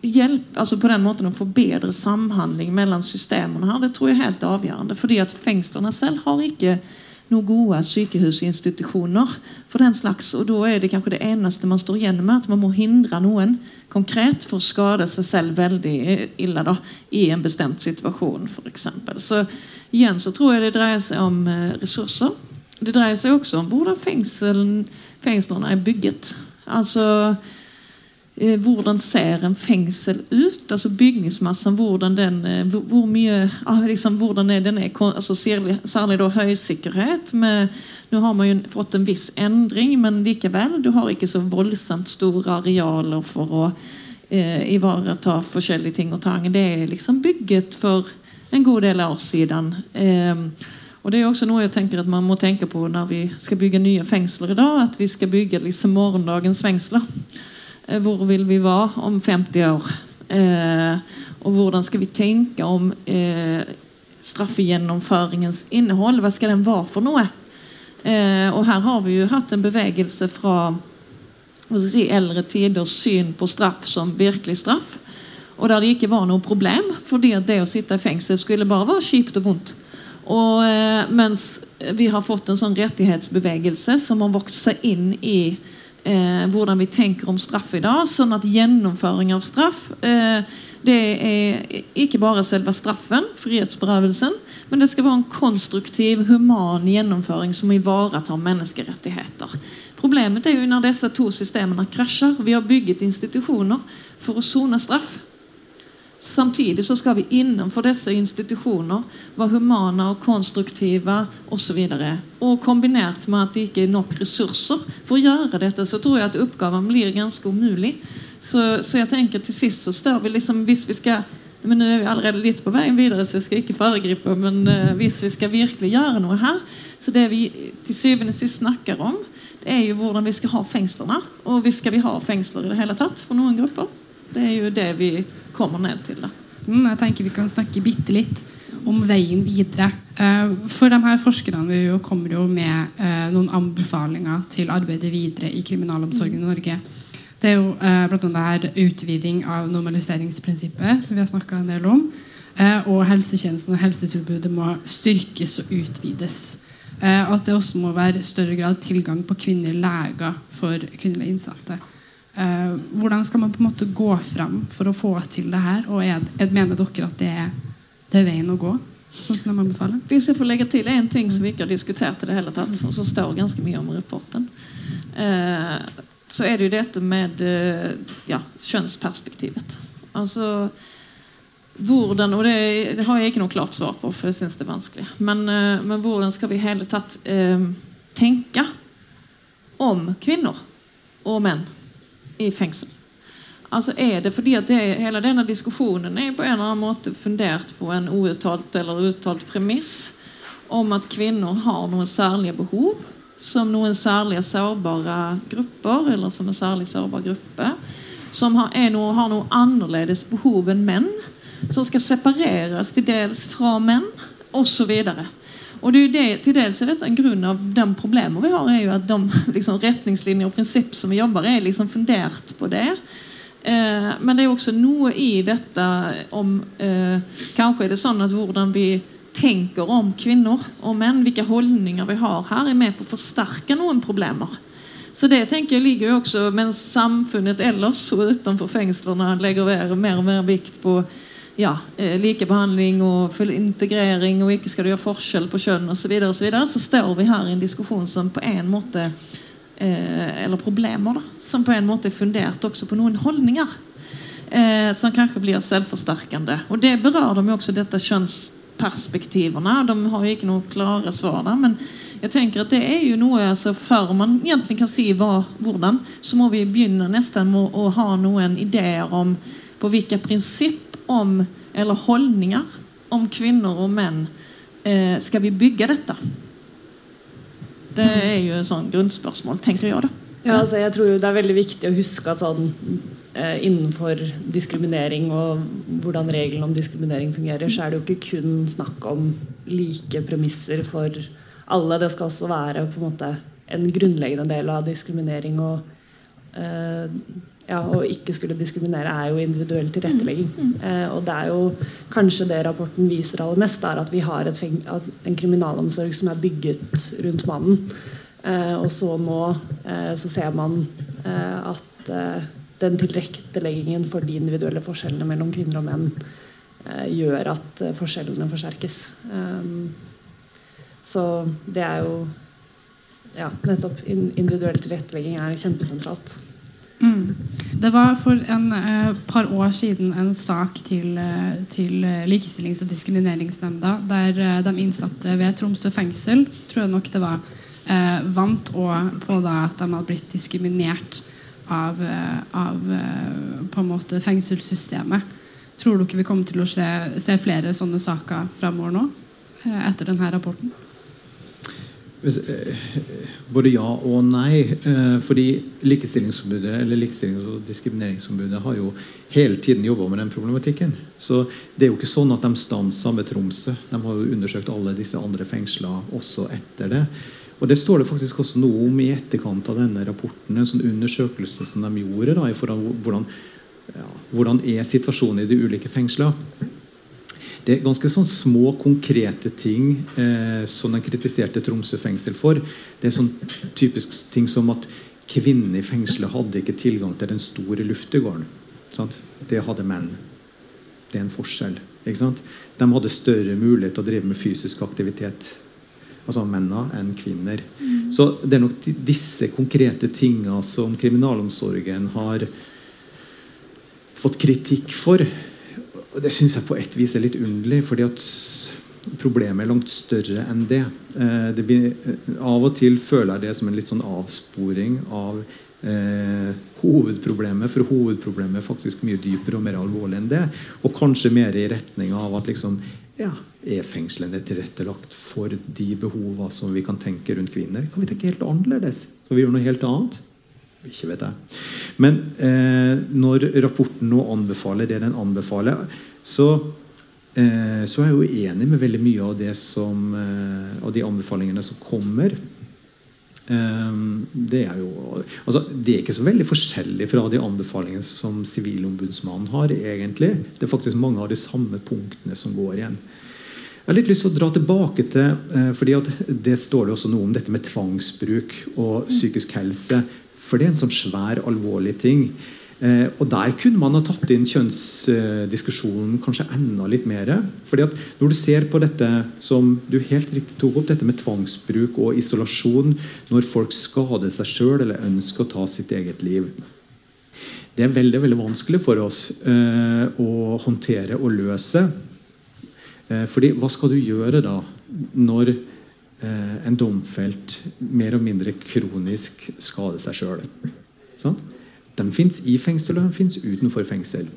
hjelp, altså på den måten å få bedre samhandling mellom systemene her, det tror jeg er helt avgjørende. Fordi at fengslene selv har ikke noen gode sykehusinstitusjoner for den slags. Og da er det kanskje det eneste man står igjen med, at man må hindre noen konkret for å skade seg selv veldig ille da, i en bestemt situasjon, f.eks. Så igjen så tror jeg det dreier seg om eh, ressurser. Det dreier seg også om hvordan fengslene er bygget. Altså eh, hvordan ser en fengsel ut? altså Bygningsmassen, hvordan den eh, hvor, mye, ah, liksom, hvordan er den er, altså særlig da høysikkerhet. Med, nå har man jo fått en viss endring, men likevel. Du har ikke så voldsomt store arealer for å eh, ivareta forskjellige ting og tang. Det er liksom bygget for en god del år siden. Eh, og Det er også noe jeg tenker at man må tenke på når vi skal bygge nye fengsler i dag. At vi skal bygge liksom morgendagens fengsler. Eh, hvor vil vi være om 50 år? Eh, og hvordan skal vi tenke om eh, straffegjennomføringens innhold? Hva skal den være for noe? Eh, og her har vi jo hatt en bevegelse fra si, eldre tiders syn på straff som virkelig straff. Og der det ikke var noe problem, fordi det å sitte i fengsel skulle bare være kjipt og vondt. Og eh, mens vi har fått en sånn rettighetsbevegelse som har vokst seg inn i eh, hvordan vi tenker om straff i dag. Sånn at gjennomføring av straff eh, det er ikke bare selve straffen, frihetsberøvelsen, men det skal være en konstruktiv, human gjennomføring som ivaretar menneskerettigheter. Problemet er jo når disse to systemene krasjer. Vi har bygget institusjoner for å sone straff. Samtidig så skal vi innenfor disse institusjoner være humane og konstruktive osv. Og, og kombinert med at det ikke er nok ressurser for å gjøre dette, så tror jeg at oppgaven blir ganske umulig. Så, så jeg tenker til sist så står vi liksom Hvis vi skal men nå er vi allerede litt på veien videre, så jeg skal ikke foregripe. Men uh, hvis vi skal virkelig gjøre noe her, så det vi til syvende og sist snakker om, det er jo hvordan vi skal ha fengslene. Og vi skal vi ha fengsler i det hele tatt for noen grupper? Det er jo det vi kommer ned til. Da. Mm, jeg tenker Vi kan snakke bitte litt om veien videre. Eh, for de her Forskerne jo kommer jo med eh, noen anbefalinger til arbeidet videre i kriminalomsorgen i Norge. Det er jo bl.a. blant annet utviding av normaliseringsprinsippet, som vi har snakka en del om. Og helsetjenesten og helsetilbudet må styrkes og utvides. At det også må være større grad tilgang på kvinnelige leger for kvinnelige innsatte. Uh, hvordan skal man på en måte gå fram for å få til det her? Og er, er, mener dere at det er, det er veien å gå? Sånn som de anbefaler? Hvis jeg får legge til en ting som vi ikke har diskutert i det hele tatt, og som står ganske mye om i rapporten, uh, så er det jo dette med uh, ja, kjønnsperspektivet. Altså hvordan, og det, har jeg ikke noe klart svar på, for jeg syns det er vanskelig. Men, men hvordan skal vi hele tatt tenke om kvinner og menn? I fengsel. Altså er det fordi at det, Hele denne diskusjonen er på en eller annen måte fundert på en uuttalt eller uttalt premiss om at kvinner har noen særlige behov som noen særlige sårbare grupper, eller som en særlig sårbar gruppe, som har, noe, har noe annerledes behov enn menn, som skal separeres til dels fra menn, osv. Og det er det, til dels er dette en grunn av de problemene vi har, er jo at de liksom, retningslinjer og prinsipp som vi jobber er liksom fundert på det. Eh, men det er også noe i dette om eh, Kanskje er det sånn at hvordan vi tenker om kvinner og menn, hvilke holdninger vi har her, er med på å forsterke noen problemer. Så det tenker jeg ligger jo også mens samfunnet ellers og utenfor fengslene legger mer og mer vikt på ja, eh, likebehandling og full integrering og ikke skal du gjøre forskjell på kjønn osv., så, videre, og så, videre, så står vi her i en diskusjon som på en måte eh, Eller problemer, da. Som på en måte er fundert også på noen holdninger. eh, som kanskje blir selvforsterkende. Og det berører de også, dette kjønnsperspektivene. De har jo ikke noe klare svar der, men jeg tenker at det er jo noe altså, Før man egentlig kan si hva, hvordan, så må vi begynne nesten med å ha noen ideer om på hvilke prinsipp om, eller holdninger om kvinner og menn eh, skal vi bygge dette. Det er jo et sånn grunnspørsmål, tenker jeg. da. Ja, altså, jeg tror Det er veldig viktig å huske at sånn, eh, innenfor diskriminering og hvordan reglene om diskriminering fungerer, så er det jo ikke kun snakk om like premisser for alle. Det skal også være på en måte en grunnleggende del av diskriminering. Og eh, ja, å ikke skulle diskriminere er jo individuell tilrettelegging. Mm, mm. Eh, og det er jo kanskje det rapporten viser aller mest, er at vi har en kriminalomsorg som er bygget rundt mannen. Eh, og så nå eh, så ser man eh, at eh, den tilretteleggingen for de individuelle forskjellene mellom kvinner og menn gjør at forskjellene forsterkes. Um, så det er jo ja, nettopp individuell tilrettelegging er kjempesentralt. Mm. Det var for en eh, par år siden en sak til, eh, til Likestillings- og diskrimineringsnemnda der eh, de innsatte ved Tromsø fengsel tror jeg nok det var, eh, vant på da, at de hadde blitt diskriminert av, eh, av eh, på en måte fengselssystemet. Tror dere vi kommer til å se, se flere sånne saker framover nå etter denne rapporten? Eh, både ja og nei. Eh, fordi Likestillingsombudet eller Likestillings- og diskrimineringsombudet har jo hele tiden jobba med den problematikken. Så det er jo ikke sånn at de stansa med Tromsø. De har jo undersøkt alle disse andre fengsla også etter det. Og Det står det faktisk også noe om i etterkant av denne rapporten. En sånn undersøkelse som de gjorde da, i forhold hvordan, ja, hvordan er situasjonen i de ulike fengsla. Det er ganske sånn små, konkrete ting eh, som den kritiserte Tromsø fengsel for. Det er sånn typisk ting som at kvinnene i fengselet hadde ikke tilgang til den store luftegården. Sant? Det hadde menn. Det er en forskjell. De hadde større mulighet til å drive med fysisk aktivitet altså mennene enn kvinner. Mm. Så det er nok disse konkrete tingene som kriminalomsorgen har fått kritikk for. Og Det syns jeg på et vis er litt underlig, fordi at problemet er langt større enn det. Eh, det blir, eh, av og til føler jeg det som en litt sånn avsporing av eh, hovedproblemet. For hovedproblemet er faktisk mye dypere og mer alvorlig enn det. Og kanskje mer i retning av at liksom, ja, er fengslene tilrettelagt for de behovene som vi kan tenke rundt kvinner? Kan vi tenke helt annerledes? Kan vi gjøre noe helt annet? Ikke vet jeg. Men eh, når rapporten nå anbefaler det den anbefaler, så, eh, så er jeg jo enig med veldig mye av, det som, eh, av de anbefalingene som kommer. Eh, det er jo altså, Det er ikke så veldig forskjellig fra de anbefalingene som Sivilombudsmannen har. egentlig. Det er faktisk mange av de samme punktene som går igjen. Jeg har litt lyst til å dra tilbake til eh, fordi Det står det også noe om dette med tvangsbruk og psykisk helse. For det er en sånn svær, alvorlig ting. Eh, og Der kunne man ha tatt inn kjønnsdiskusjonen kanskje enda litt mer. Fordi at Når du ser på dette som du helt riktig tok opp, dette med tvangsbruk og isolasjon når folk skader seg sjøl eller ønsker å ta sitt eget liv Det er veldig veldig vanskelig for oss eh, å håndtere og løse. Eh, fordi hva skal du gjøre da når Eh, en domfelt mer og mindre kronisk skader seg sjøl. Sånn? De fins i fengsel, og de fins utenfor fengsel.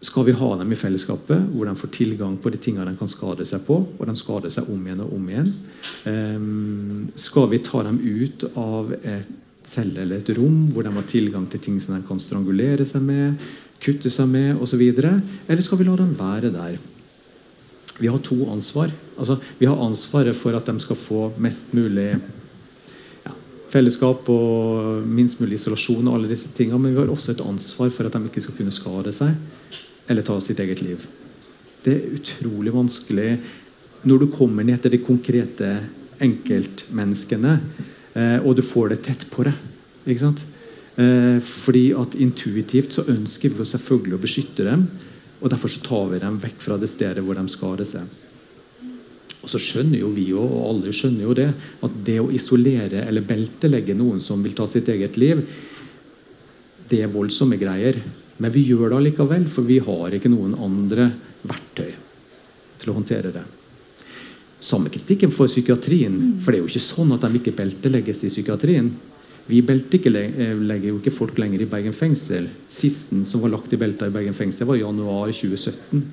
Skal vi ha dem i fellesskapet, hvor de får tilgang på de tingene de kan skade seg på, og de skader seg om igjen og om igjen? Um, skal vi ta dem ut av et celle eller et rom hvor de har tilgang til ting som de kan strangulere seg med, kutte seg med osv.? Eller skal vi la dem være der? Vi har to ansvar. Altså, vi har ansvaret for at de skal få mest mulig ja, fellesskap og minst mulig isolasjon, og alle disse tingene, men vi har også et ansvar for at de ikke skal kunne skade seg eller ta sitt eget liv. Det er utrolig vanskelig når du kommer ned til de konkrete enkeltmenneskene, eh, og du får det tett på deg. Ikke sant? Eh, fordi at Intuitivt så ønsker vi selvfølgelig å beskytte dem. Og Derfor så tar vi dem vekk fra det stedet hvor de skader seg. Og så skjønner jo vi jo, og alle skjønner jo det, at det å isolere eller beltelegge noen som vil ta sitt eget liv, det er voldsomme greier. Men vi gjør det allikevel, for vi har ikke noen andre verktøy til å håndtere det. Samme kritikken for psykiatrien. For det er jo ikke sånn at de ikke beltelegges i psykiatrien. Vi beltelegger jo ikke folk lenger i Bergen fengsel. Sisten som var lagt i belta i Bergen fengsel, var i januar 2017.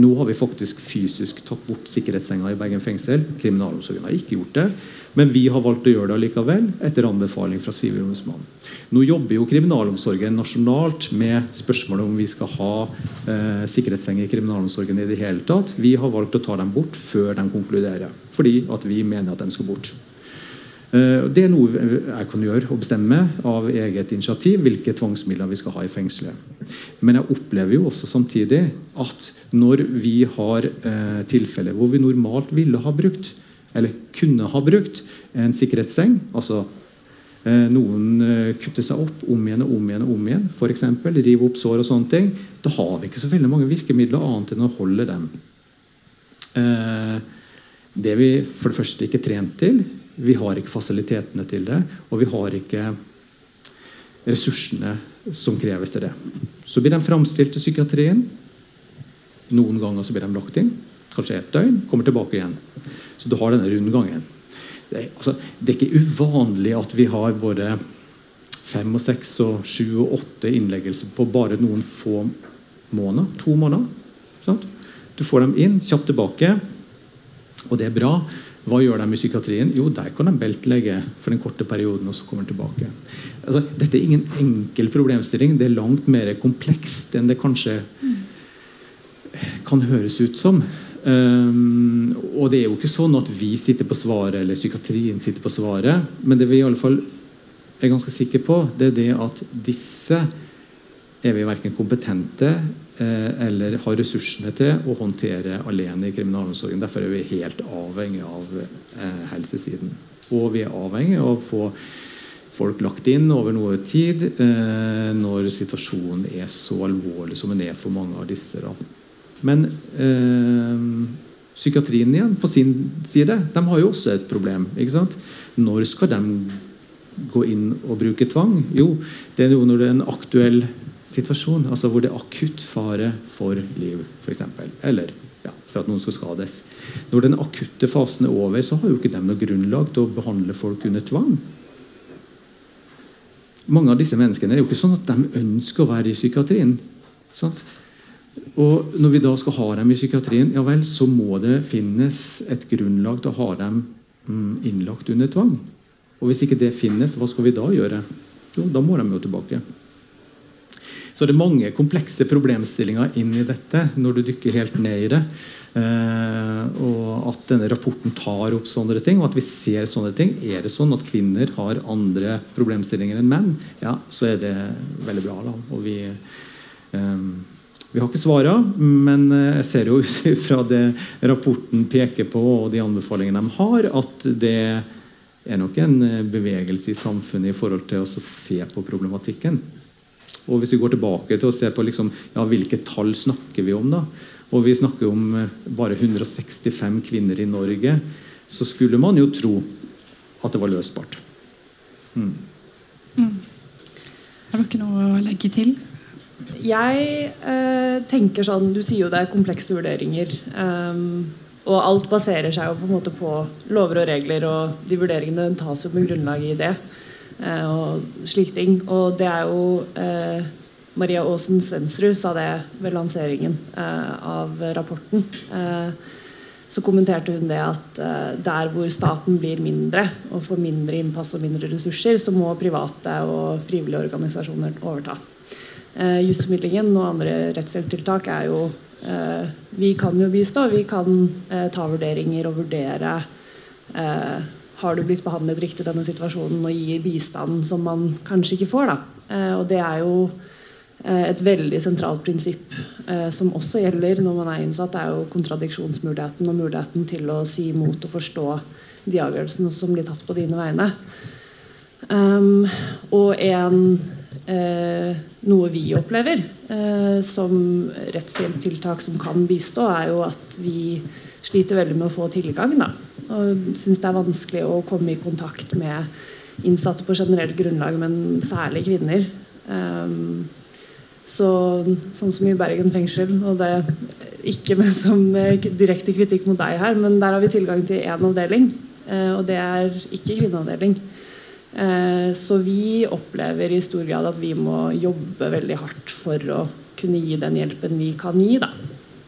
Nå har vi faktisk fysisk tatt bort sikkerhetssenga i Bergen fengsel. Kriminalomsorgen har ikke gjort det. Men vi har valgt å gjøre det likevel, etter anbefaling fra Sivilombudsmannen. Nå jobber jo kriminalomsorgen nasjonalt med spørsmålet om vi skal ha eh, sikkerhetssenger i kriminalomsorgen i det hele tatt. Vi har valgt å ta dem bort før de konkluderer, fordi at vi mener at de skal bort. Eh, det er noe jeg kan gjøre og bestemme av eget initiativ hvilke tvangsmidler vi skal ha i fengselet. Men jeg opplever jo også samtidig at når vi har eh, tilfeller hvor vi normalt ville ha brukt eller kunne ha brukt en sikkerhetsseng. altså eh, noen kutter seg opp om igjen og om igjen, og om igjen, f.eks. Rive opp sår og sånne ting. Da har vi ikke så veldig mange virkemidler annet enn å holde dem. Det vi for det første ikke trent til. Vi har ikke fasilitetene til det. Og vi har ikke ressursene som kreves til det. Så blir de framstilt til psykiatrien. Noen ganger så blir de lagt inn. Kanskje et døgn. Kommer tilbake igjen. Så du har denne rundgangen. Det altså, det er ikke uvanlig at vi har både fem og seks og sju og åtte innleggelser på bare noen få måneder. To måneder. Sant? Du får dem inn, kjapt tilbake, og det er bra. Hva gjør de i psykiatrien? Jo, der kan de beltlegge for den korte perioden. og så kommer de tilbake. Altså, dette er ingen enkel problemstilling. Det er langt mer komplekst enn det kanskje kan høres ut som. Um, og det er jo ikke sånn at vi sitter på svaret, eller psykiatrien sitter på svaret. Men det vi i alle fall er ganske sikre på, det er det at disse er vi verken kompetente eller har ressursene til å håndtere alene i kriminalomsorgen. Derfor er vi helt avhengig av eh, helsesiden. Og vi er avhengig av å få folk lagt inn over noe tid eh, når situasjonen er så alvorlig som den er for mange av disse. da men eh, psykiatrien igjen, på sin side, de har jo også et problem. Når skal de gå inn og bruke tvang? Jo, det er jo når det er en aktuell situasjon. altså Hvor det er akutt fare for liv, f.eks. Eller ja, for at noen skal skades. Når den akutte fasen er over, så har jo ikke de noe grunnlag til å behandle folk under tvang. Mange av disse menneskene er jo ikke sånn at de ønsker å være i psykiatrien. Sånn. Og Når vi da skal ha dem i psykiatrien, ja vel, så må det finnes et grunnlag til å ha dem mm, innlagt under tvang. Og Hvis ikke det finnes, hva skal vi da gjøre? Jo, da må de jo tilbake. Så det er mange komplekse problemstillinger inn i dette når du dykker helt ned i det. Eh, og at denne rapporten tar opp sånne ting, og at vi ser sånne ting. Er det sånn at kvinner har andre problemstillinger enn menn, ja, så er det veldig bra. da, og vi... Eh, vi har ikke svara, men eh, jeg ser jo ut fra det rapporten peker på, og de anbefalingene de har, at det er nok en bevegelse i samfunnet i forhold til å se på problematikken. Og Hvis vi går tilbake til å se på liksom, ja, hvilke tall snakker vi om, da, og vi snakker om eh, bare 165 kvinner i Norge, så skulle man jo tro at det var løsbart. Mm. Mm. Har dere noe å legge til? Jeg eh, tenker sånn Du sier jo det er komplekse vurderinger. Um, og alt baserer seg jo på en måte på lover og regler, og de vurderingene tas jo med grunnlag i det. Eh, og slike ting. Og det er jo eh, Maria Aasen Svensrud sa det ved lanseringen eh, av rapporten. Eh, så kommenterte hun det at uh, der hvor staten blir mindre og får mindre innpass og mindre ressurser, så må private og frivillige organisasjoner overta. Eh, Jusformidlingen og andre rettshjelptiltak er jo eh, Vi kan jo bistå. Vi kan eh, ta vurderinger og vurdere eh, Har du blitt behandlet riktig i denne situasjonen, og gir bistand som man kanskje ikke får. da. Eh, og det er jo eh, et veldig sentralt prinsipp som også gjelder når man er innsatt, det er jo kontradiksjonsmuligheten og muligheten til å si imot og forstå de avgjørelsene som blir tatt på dine vegne. Um, og en eh, noe vi opplever eh, som rettshjelptiltak som kan bistå, er jo at vi sliter veldig med å få tilgang. Da. Og syns det er vanskelig å komme i kontakt med innsatte på generelt grunnlag, men særlig kvinner. Um, Så, sånn som i Bergen fengsel, og det ikke med som eh, direkte kritikk mot deg her, men der har vi tilgang til én avdeling, eh, og det er ikke kvinneavdeling. Eh, så vi opplever i stor grad at vi må jobbe veldig hardt for å kunne gi den hjelpen vi kan gi. Da.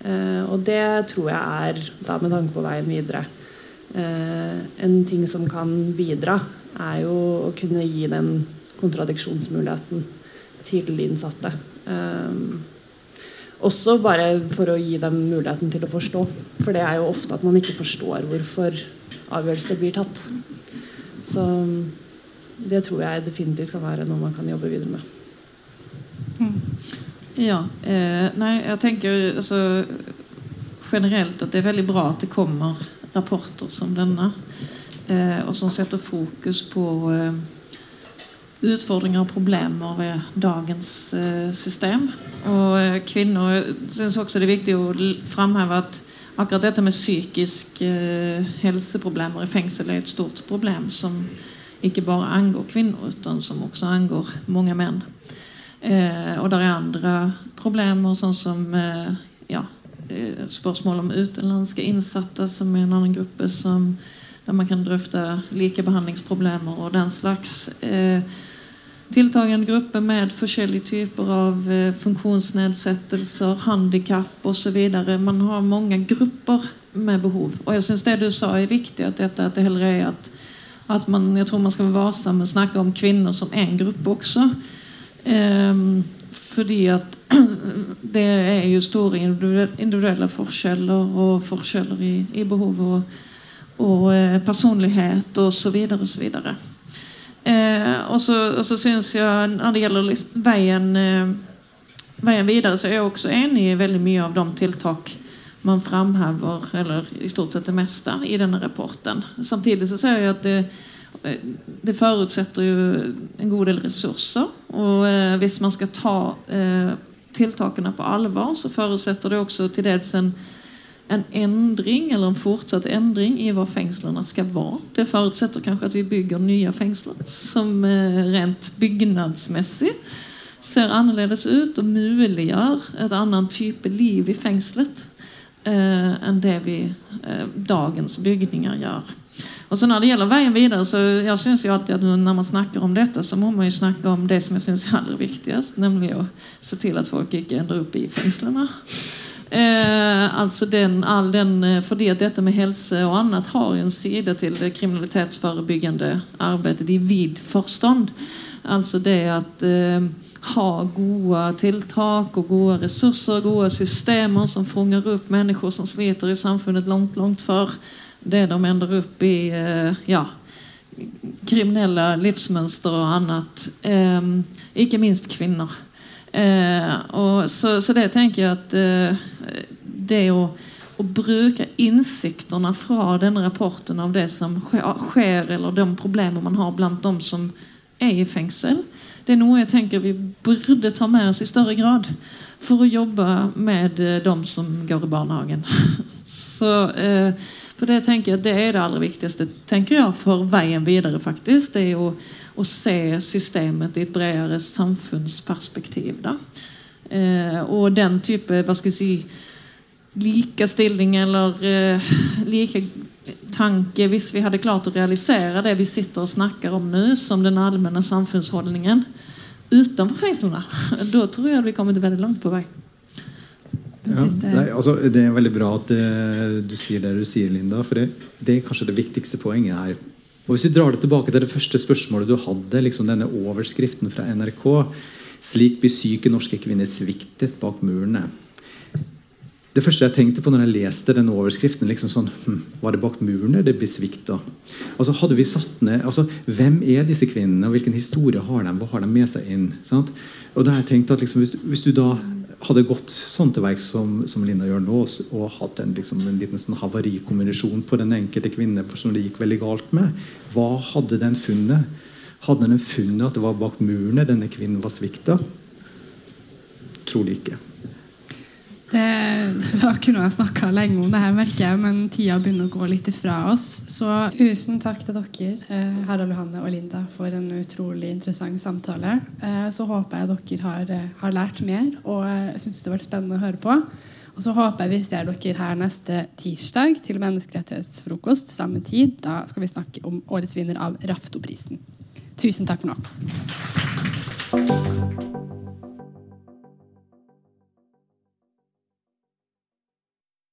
Og det tror jeg er, da med tanke på veien videre, en ting som kan bidra, er jo å kunne gi den kontradiksjonsmuligheten til innsatte. Um, også bare for å gi dem muligheten til å forstå. For det er jo ofte at man ikke forstår hvorfor avgjørelser blir tatt. Så det tror jeg definitivt kan være noe man kan jobbe videre med. Mm. Ja. Eh, nei, jeg tenker altså, generelt at det er veldig bra at det kommer rapporter som denne. Eh, og som setter fokus på eh, utfordringer og problemer ved dagens eh, system. Og eh, kvinner syns også det er viktig å framheve at akkurat dette med psykiske eh, helseproblemer i fengsel er et stort problem som ikke bare angår kvinner, men som også angår mange menn. Eh, og det er andre problemer, sånn som eh, ja, spørsmål om utenlandske innsatte, som er en annen gruppe som, der man kan drøfte likebehandlingsproblemer og den slags. Eh, tiltagende grupper med forskjellige typer av eh, funksjonsnedsettelser, handikap osv. Man har mange grupper med behov. Og jeg syns det du sa, er viktig. At dette at det heller er at, at man, jeg tror man skal være varsom med å snakke om kvinner som en gruppe også. Um, fordi at det er jo store individuelle forskjeller og forskjeller i, i behov og, og eh, personlighet osv. osv. Eh, og, så, og så syns jeg når det gjelder veien, eh, veien videre, så er jeg også enig i veldig mye av de tiltak man framhever, eller i stort sett det meste, i denne rapporten. Samtidig så ser jeg at det, det forutsetter jo en god del ressurser. Og eh, hvis man skal ta eh, tiltakene på alvor, så forutsetter det også til dels en en endring eller en fortsatt endring i hva fengslene skal være. Det forutsetter kanskje at vi bygger nye fengsler som eh, rent bygnadsmessig ser annerledes ut og muliggjør et annet type liv i fengselet eh, enn det vi eh, dagens bygninger gjør. Og så Når det gjelder veien videre, så jag synes ju alltid at når man snakker om dette, så må man jo snakke om det som jeg synes er aller viktigast, nemlig å se til at folk ikke ändrar upp i fengslene. Eh, altså den, all den, för det at dette med hälsa og annet har jo en sida til det kriminalitetsforebyggende arbeidet i vid förstånd. Altså det at eh, ha gode tiltak og gode resurser, gode systemer som fångar opp mennesker som sliter i samfunnet långt, långt før det de ender opp i eh, ja, kriminelle livsmønster og annet. Eh, ikke minst kvinner. Eh, så, så, det tenker jeg at eh, det å, å bruke innsiktene fra denne rapporten av det som skjer, eller de problemer man har blant de som er i fengsel, det er noe jeg tenker vi burde ta med oss i større grad for å jobbe med dem de som går i barnehagen. Så eh, for det tenker jeg det er det aller viktigste tenker jeg, for veien videre. faktisk, det er jo å se systemet i et bredere samfunnsperspektiv. Da. Eh, og den type hva skal jeg si, likestilling eller eh, like tanke Hvis vi hadde klart å realisere det vi sitter og snakker om nå, som den allmenne samfunnsholdningen utenfor fengslene, da tror jeg vi kommer til veldig langt på vei. Ja, nei, altså, det er veldig bra at uh, du sier det du sier, Linda. For det, det er kanskje det viktigste poenget her. Og Hvis vi drar det tilbake til det første spørsmålet du hadde, liksom denne overskriften fra NRK Slik blir syke norske kvinner sviktet bak murene. Det første jeg tenkte på når jeg leste denne overskriften, liksom sånn, hm, var det bak murene det blir svikta? Altså, hadde vi satt ned, altså, Hvem er disse kvinnene, og hvilken historie har de? Hva har de med seg inn? Sant? Og da har jeg tenkt at liksom, hvis, hvis, du da hadde gått sånn til verks som, som, Linda gjør nå, og hatt en, liksom, en liten sånn havarikommunisjon på den enkelte kvinne som det gikk veldig galt med, hva hadde den funnet? Hadde den funnet at det var bak murene denne kvinnen var svikta? Trolig ikke. Det da kunne jeg snakka lenge om det her, merker jeg, men tida begynner å gå litt ifra oss. Så tusen takk til dere, eh, Harald Johanne og Linda, for en utrolig interessant samtale. Eh, så håper jeg dere har, eh, har lært mer, og jeg syns det har vært spennende å høre på. Og så håper jeg vi ser dere her neste tirsdag til menneskerettighetsfrokost samme tid. Da skal vi snakke om årets vinner av Raftoprisen. Tusen takk for nå.